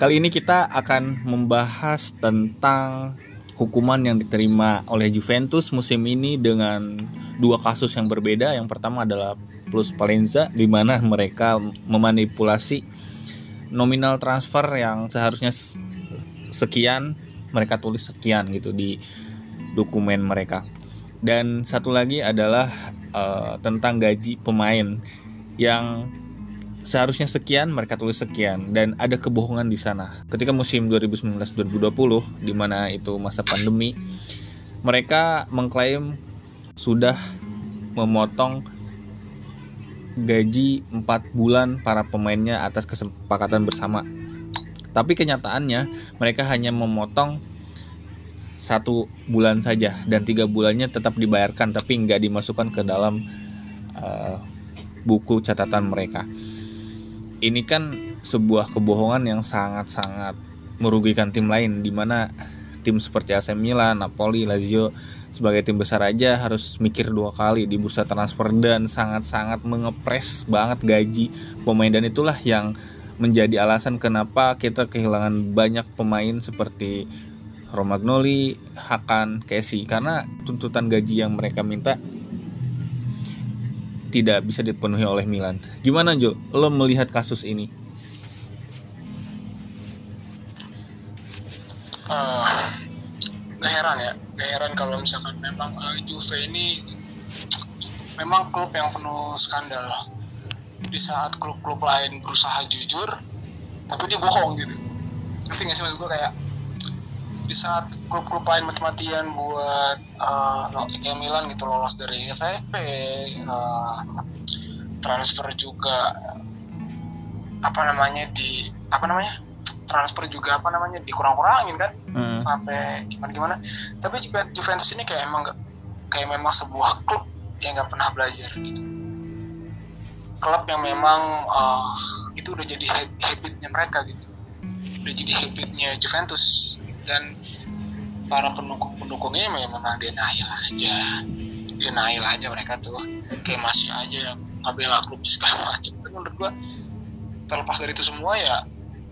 Kali ini kita akan membahas tentang hukuman yang diterima oleh Juventus musim ini dengan dua kasus yang berbeda. Yang pertama adalah Plus Palenza di mana mereka memanipulasi nominal transfer yang seharusnya sekian mereka tulis sekian gitu di dokumen mereka. Dan satu lagi adalah uh, tentang gaji pemain yang seharusnya sekian mereka tulis sekian dan ada kebohongan di sana. Ketika musim 2019-2020 di mana itu masa pandemi, mereka mengklaim sudah memotong gaji 4 bulan para pemainnya atas kesepakatan bersama. Tapi kenyataannya mereka hanya memotong satu bulan saja dan tiga bulannya tetap dibayarkan tapi nggak dimasukkan ke dalam uh, buku catatan mereka. Ini kan sebuah kebohongan yang sangat-sangat merugikan tim lain di mana tim seperti AC Milan, Napoli, Lazio sebagai tim besar aja harus mikir dua kali di bursa transfer dan sangat-sangat mengepres banget gaji pemain. Dan itulah yang menjadi alasan kenapa kita kehilangan banyak pemain seperti Romagnoli, Hakan, Casey karena tuntutan gaji yang mereka minta tidak bisa dipenuhi oleh Milan. Gimana Jo? Lo melihat kasus ini? Uh, gak heran ya, gak heran kalau misalkan memang uh, Juve ini memang klub yang penuh skandal. Di saat klub-klub lain berusaha jujur, tapi dia bohong gitu. Ngerti gak sih maksud gue kayak di saat klub-klub lain mati-matian buat uh, kayak Milan gitu lolos dari FFP uh, transfer juga apa namanya di apa namanya transfer juga apa namanya dikurang-kurangin kan hmm. sampai gimana gimana tapi juga Juventus ini kayak emang kayak memang sebuah klub yang nggak pernah belajar gitu. Klub yang memang uh, itu udah jadi habitnya mereka gitu. Udah jadi habitnya Juventus dan para pendukung-pendukungnya memang denial aja. Denial aja mereka tuh. Kayak masih aja ngambil klub segala macam tapi menurut gua terlepas dari itu semua ya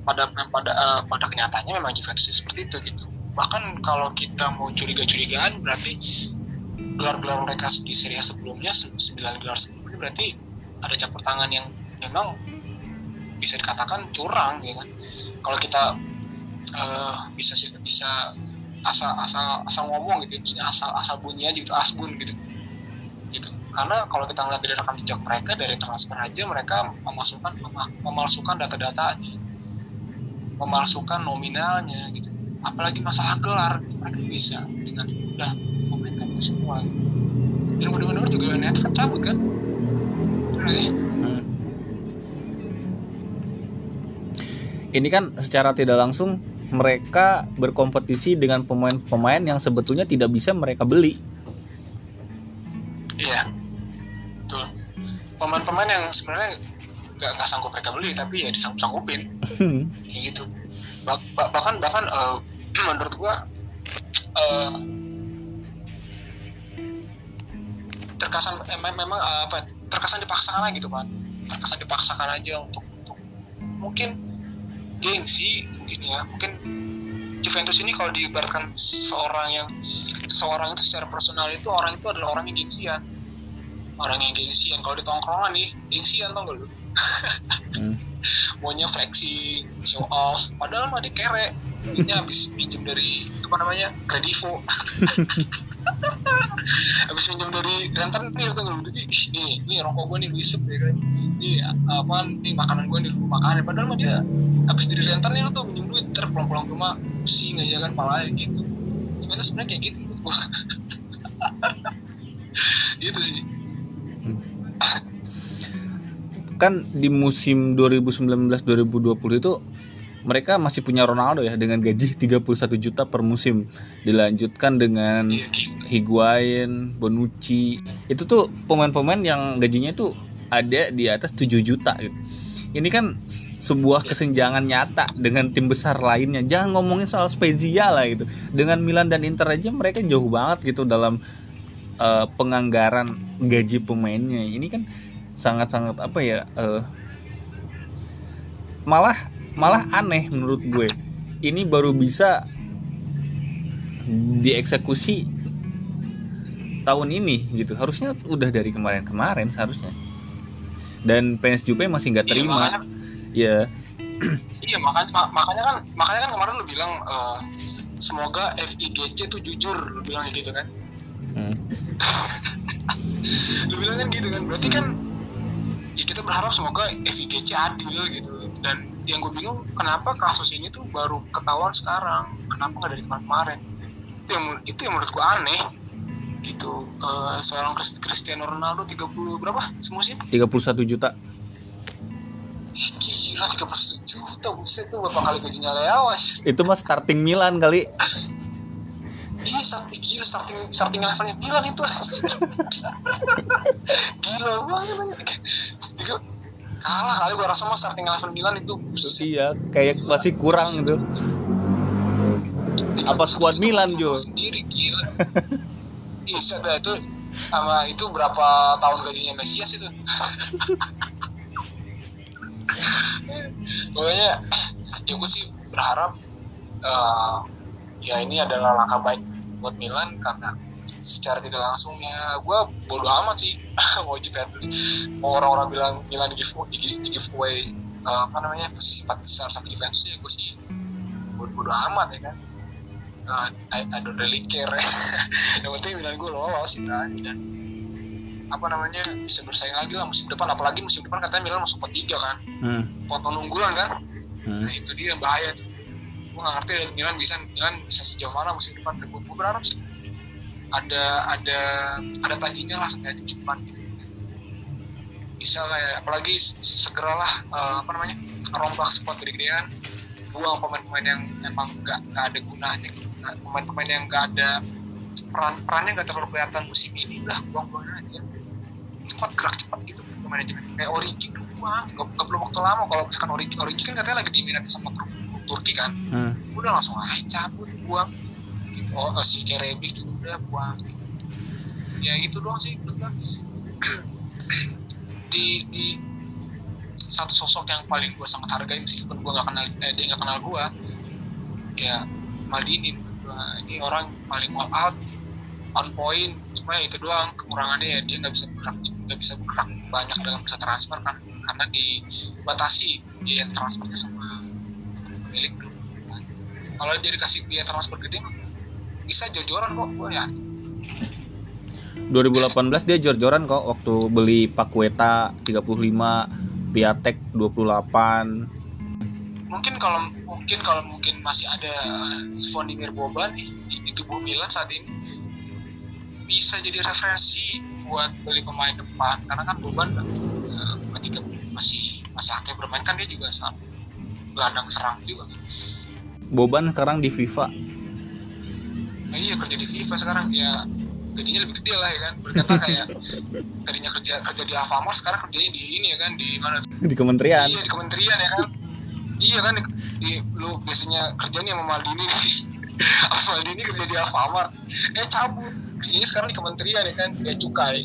pada pada uh, pada kenyataannya memang Juventus seperti itu gitu. Bahkan kalau kita mau curiga-curigaan berarti gelar-gelar mereka di Serie A sebelumnya sembilan gelar sebelumnya berarti ada campur tangan yang memang bisa dikatakan curang ya kan? Kalau kita uh, bisa bisa asal asal asal ngomong gitu ya, asal asal bunyi aja gitu asbun gitu gitu karena kalau kita ngeliat dari rekam jejak mereka dari transfer aja mereka memasukkan memalsukan data-datanya memalsukan nominalnya gitu apalagi masalah gelar gitu. mereka bisa dengan udah memainkan itu semua gitu. dan mudah-mudahan juga netflix cabut kan hmm. ini kan secara tidak langsung mereka berkompetisi dengan pemain-pemain yang sebetulnya tidak bisa mereka beli. Iya, betul. Pemain-pemain yang sebenarnya nggak nggak sanggup mereka beli, tapi ya disanggup sanggupin, kayak gitu. Bah, bah, bahkan bahkan uh, menurut gua uh, terkesan eh, memang uh, apa terkesan dipaksakan aja gitu kan terkesan dipaksakan aja untuk, untuk mungkin gengsi mungkin ya. Mungkin Juventus ini kalau diibaratkan seorang yang seorang itu secara personal itu orang itu adalah orang yang gengsian. Orang yang gengsian. Kalau di tongkrongan nih gengsian tau gak lu? Hmm. maunya flexing show off. Padahal mah dikere ini habis pinjam dari apa namanya kredivo habis pinjam dari rentan nih tuh nggak jadi nih nih rokok gue nih wisep ya kan. Ini apa nih makanan gue nih lu makan. Padahal mah dia habis dari rentan nih lu tuh pinjam duit ter pulang pulang rumah pusing aja kan palanya gitu. Sebenarnya sebenarnya kayak gitu gue gitu sih. Kan di musim 2019-2020 itu mereka masih punya Ronaldo ya dengan gaji 31 juta per musim dilanjutkan dengan Higuain, Bonucci itu tuh pemain-pemain yang gajinya tuh ada di atas 7 juta gitu. Ini kan sebuah kesenjangan nyata dengan tim besar lainnya. Jangan ngomongin soal Spezia lah gitu. Dengan Milan dan Inter aja mereka jauh banget gitu dalam uh, penganggaran gaji pemainnya. Ini kan sangat-sangat apa ya? Uh, malah malah aneh menurut gue ini baru bisa dieksekusi tahun ini gitu harusnya udah dari kemarin-kemarin seharusnya dan PNS Jupe masih nggak Iya, terima makanya- ya Iya makanya ma- makanya kan makanya kan kemarin lu bilang eh, semoga FIGC itu jujur lu bilang gitu kan. hmm, Lu bilang kan gitu kan. Berarti kan ya kita berharap semoga FIGC adil gitu. Dan yang gue bingung kenapa kasus ini tuh baru ketahuan sekarang. Kenapa nggak dari kemarin? Itu yang itu yang menurut gue aneh gitu Eh, seorang Cristiano Ronaldo 30 berapa semusim 31 juta gila 31 juta buset tuh berapa kali gajinya Leawas itu mah starting Milan kali Iya, start, gila starting starting levelnya Milan itu. gila banget. Kalah kali gua rasa mah starting level Milan itu. iya kayak masih kurang gitu apa squad Milan, Jo? Sendiri gila. Iya, set dah, itu sama itu berapa tahun gajinya Mesias itu. Pokoknya ya gue sih berharap eh, ya ini adalah langkah baik buat Milan karena secara tidak langsung ya gue bodo amat sih. Mau Juventus mau orang-orang bilang Milan di give, di, di giveaway eh, apa namanya posisi empat besar sama Juventus ya gue sih bodo, bodo amat ya kan. Eh, I, I don't really care. Yang penting Milan gue lolos gitu aja dan apa namanya bisa bersaing lagi lah musim depan. Apalagi musim depan katanya Milan masuk ketiga kan. Hmm, potong unggulan kan. Hmm. Nah itu dia bahaya tuh. Gue gak ngerti Milan bisa Milan bisa sejauh mana musim depan. Gue berharap sih ada ada ada tajinya lah musim depan gitu. Bisa lah ya. Apalagi se- segeralah eh, apa namanya rombak squad gede-gedean. Buang pemain-pemain yang memang gak, gak ada gunanya gitu. Nah, Pemain-pemain yang gak ada peran perannya gak terlalu kelihatan musim ini udah buang-buang aja. Cepat gerak cepat gitu manajemen. Kayak Origi buang. Gak, gak perlu waktu lama kalau misalkan Origi Origi kan katanya lagi diminati sama Turki kan hmm. udah langsung aja cabut buang gitu. oh eh, si Kerebi juga udah buang ya gitu doang sih menurut gua. di di satu sosok yang paling gue sangat hargai meskipun gue nggak kenal eh, dia nggak kenal gue ya Maldini gua. ini orang paling all out on point cuma ya itu doang kekurangannya ya dia nggak bisa bergerak nggak bisa bergerak banyak dalam bisa transfer kan karena dibatasi biaya transfernya sama klub kalau dia dikasih biaya transfer gede bisa jor-joran kok gue ya. 2018 dia jor-joran kok waktu beli Pakueta 35 Piatek 28 mungkin kalau mungkin kalau mungkin masih ada Svonimir Boban nih di, tubuh Milan saat ini bisa jadi referensi buat beli pemain depan karena kan Boban eh, ketika masih masih aktif bermain kan dia juga sangat gelandang serang juga. Boban sekarang di FIFA iya kerja di FIFA sekarang ya gajinya lebih gede lah ya kan berkata kayak tadinya kerja kerja di Alfamart sekarang kerjanya di ini ya kan di mana di kementerian Iya di kementerian ya kan. Iya kan di, lu biasanya kerjanya sama Maldini. Sama Maldini kerja di Alfamart. Eh cabut. Kerjanya sekarang di kementerian ya kan, dia cukai.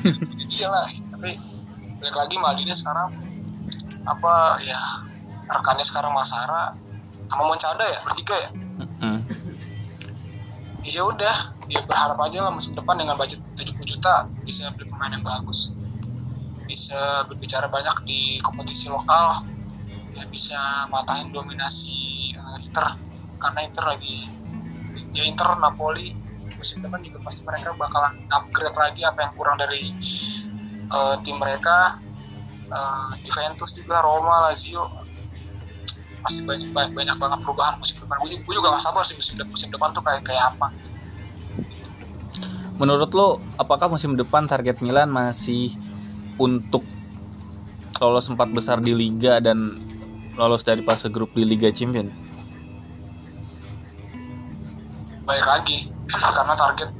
Jadi dia lah. Tapi balik lagi Maldini sekarang apa ya rekannya sekarang Masara sama Moncada ya bertiga ya. Ya udah, dia berharap aja lah musim depan dengan budget 70 juta bisa beli pemain yang bagus. Bisa berbicara banyak di kompetisi lokal. Ya bisa matahin dominasi eh, Inter karena Inter lagi ya Inter Napoli musim depan juga pasti mereka bakalan upgrade lagi apa yang kurang dari eh, tim mereka Eh, Juventus juga Roma Lazio pasti banyak banyak, banyak banget perubahan musim depan. Gue, gue juga gak sabar sih musim, de- musim depan tuh kayak kayak apa. Menurut lo, apakah musim depan target Milan masih untuk lolos empat besar di Liga dan lolos dari fase grup di Liga Champion? baik lagi karena target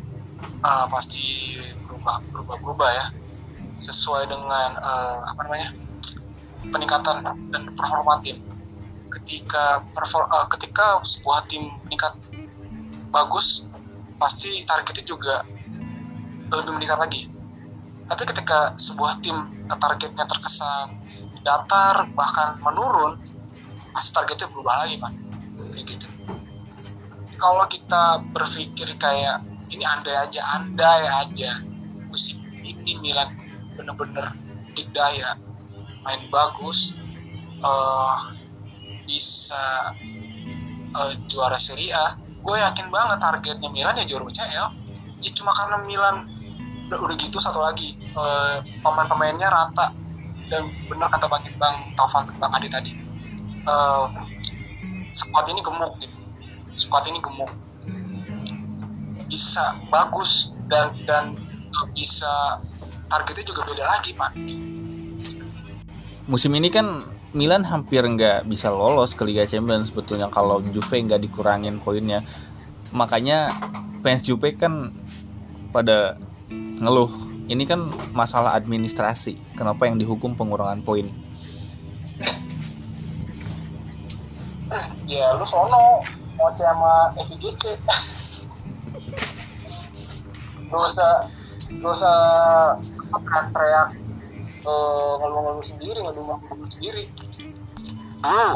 uh, pasti berubah berubah berubah ya. Sesuai dengan uh, apa namanya peningkatan dan performa tim ketika perfor- uh, ketika sebuah tim meningkat bagus pasti targetnya juga lebih meningkat lagi. Tapi ketika sebuah tim targetnya terkesan datar bahkan menurun pasti targetnya berubah lagi kan kayak gitu. Kalau kita berpikir kayak ini andai aja andai aja musim ini Milan bener-bener dikdaya main bagus uh, bisa uh, juara Serie A. Gue yakin banget targetnya Milan ya juara UCL ya cuma karena Milan udah, udah gitu satu lagi. Uh, pemain-pemainnya rata. Dan benar kata bang bang Taufan bang Adi tadi. Uh, squad ini gemuk gitu. Squad ini gemuk. Bisa bagus dan dan bisa targetnya juga beda lagi pak. Musim ini kan Milan hampir nggak bisa lolos ke Liga Champions sebetulnya kalau Juve nggak dikurangin poinnya. Makanya fans Juve kan pada ngeluh ini kan masalah administrasi kenapa yang dihukum pengurangan poin? Ya lu sono mau sama FIGC gak usah gak usah teriak uh, ngeluh-ngeluh sendiri ngedumel-ngeluh sendiri. Dulu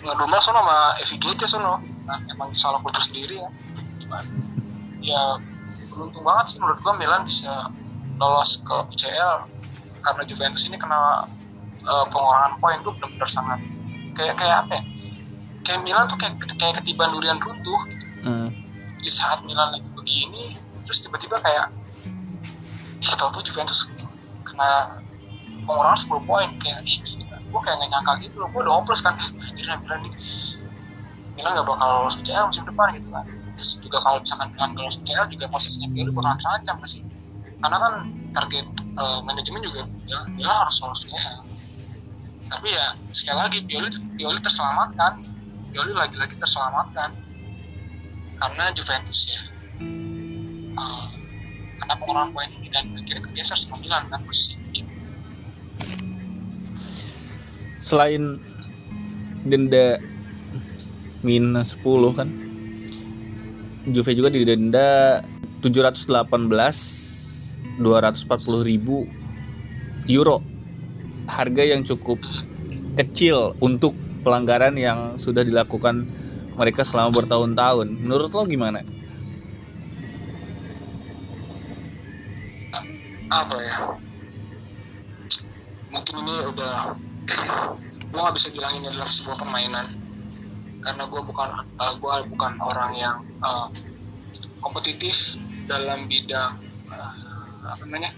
ngedumel sono sama FIGC sono. Nah, emang salah kultur sendiri ya. Gimana? Ya beruntung banget sih menurut gua Milan bisa lolos ke UCL karena Juventus ini kena uh, pengurangan poin tuh benar-benar sangat kayak kayak apa ya? Kayak Milan tuh kayak kayak ketiban durian runtuh gitu. hmm. di saat Milan lagi begini terus tiba-tiba kayak kita tuh Juventus kena pengurangan 10 poin kayak gue kayak gak nyangka gitu loh gue udah hopeless kan. Jadi Milan nih Milan gak bakal lolos UCL musim depan gitu kan. Terus juga kalau misalkan Milan lolos UCL juga posisinya Pioli bakal terancam pasti karena kan target uh, manajemen juga Milan harus lolos UCL tapi ya sekali lagi Pioli Pioli terselamatkan. Pioli lagi-lagi terselamatkan. Karena Juventus ya karena pengurangan poin ini dan akhirnya kebiasaan sama Milan kan posisi gitu. selain denda minus 10 kan Juve juga didenda 718 240 ribu euro harga yang cukup kecil untuk pelanggaran yang sudah dilakukan mereka selama bertahun-tahun menurut lo gimana? Apa ya? Mungkin ini udah gue gak bisa bilang ini adalah sebuah permainan. Karena gue bukan uh, eh, gue bukan orang yang uh, kompetitif dalam bidang uh, apa namanya?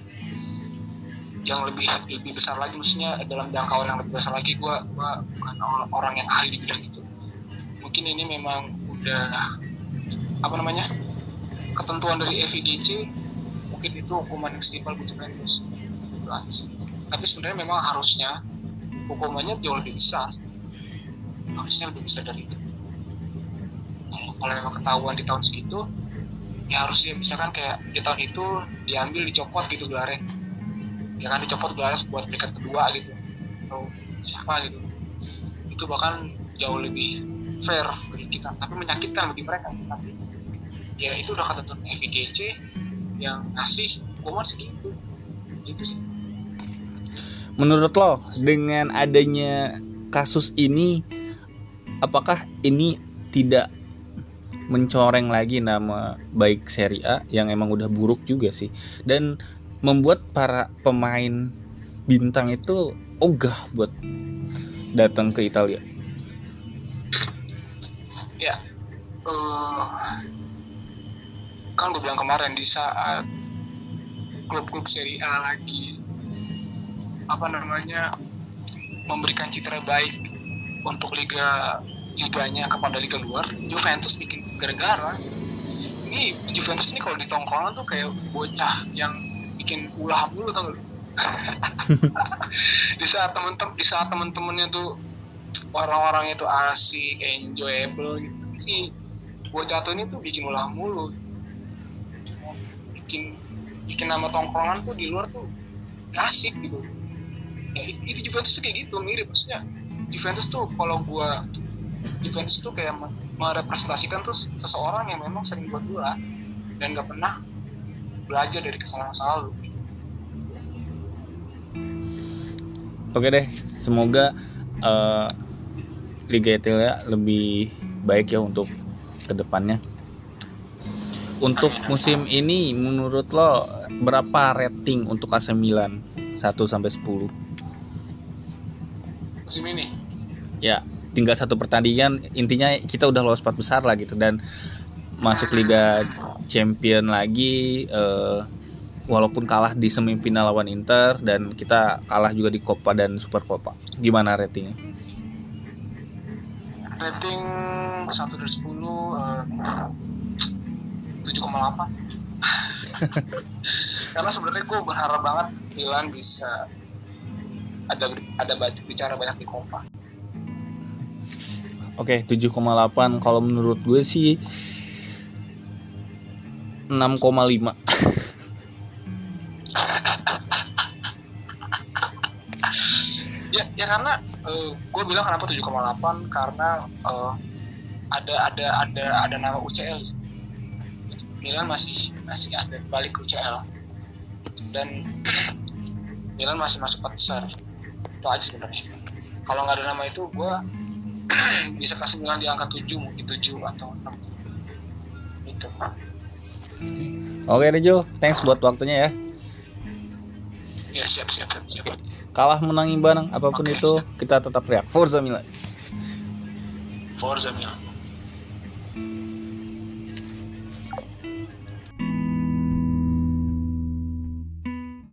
Yang lebih lebih besar lagi maksudnya dalam jangkauan yang lebih besar lagi gue gue bukan orang yang ahli di bidang itu. Mungkin ini memang udah apa namanya? Ketentuan dari FIGC mungkin itu hukuman yang setimpal buat Juventus itu aja sih. Tapi sebenarnya memang harusnya hukumannya jauh lebih besar. Harusnya lebih besar dari itu. Kalau memang ketahuan di tahun segitu ya harusnya misalkan kayak di tahun itu diambil dicopot gitu gelarnya. Ya kan dicopot gelarnya buat peringkat kedua gitu. Atau siapa gitu. Itu bahkan jauh lebih fair bagi kita. Tapi menyakitkan bagi mereka. Tapi ya itu udah kata FIGC yang ngasih hukuman segitu. Gitu sih. Menurut lo dengan adanya kasus ini apakah ini tidak mencoreng lagi nama baik Serie A yang emang udah buruk juga sih? Dan membuat para pemain bintang itu ogah buat datang ke Italia. Ya, uh, kan gue bilang kemarin di saat klub-klub Serie A lagi apa namanya memberikan citra baik untuk liga liganya kepada liga luar Juventus bikin gara-gara. Ini Juventus ini kalau di tongkrongan tuh kayak bocah yang bikin ulah mulu tau di saat temen-temen di saat temen-temennya tuh orang-orang itu asik enjoyable gitu. Si bocah tuh ini tuh bikin ulah mulu bikin bikin nama tongkrongan tuh di luar tuh asik gitu. Ya, itu Juventus tuh kayak gitu mirip. Maksudnya Juventus tuh kalau gua Juventus tuh kayak merepresentasikan tuh seseorang yang memang sering buat gula dan gak pernah belajar dari kesalahan masa lalu. Oke deh semoga uh, Liga Italia lebih baik ya untuk ke depannya. Untuk musim ini menurut lo berapa rating untuk AC Milan 1 sampai 10? musim ini Ya, tinggal satu pertandingan intinya kita udah lolos empat besar lah gitu dan masuk Liga Champion lagi eh, walaupun kalah di semifinal lawan Inter dan kita kalah juga di Copa dan Super Copa. Gimana ratingnya? rating 1 dari 10 eh, 7,8 karena sebenarnya gue berharap banget Milan bisa ada ada baca- bicara banyak di Copa Oke, 7,8 kalau menurut gue sih 6,5. ya ya karena gue bilang kenapa 7,8 karena eh, ada ada ada ada nama UCL situ. Milan masih masih ada balik UCL dan Milan masih masuk empat besar. Itu aja sebenarnya. Kalau nggak ada nama itu gue bisa kasih Milan di angka 7 mungkin 7 atau 6 itu Oke deh Jo, thanks buat waktunya ya. ya siap siap siap, siap. Kalah menang imbang apa pun Oke, itu kita tetap teriak. Forza Milan. Forza Milan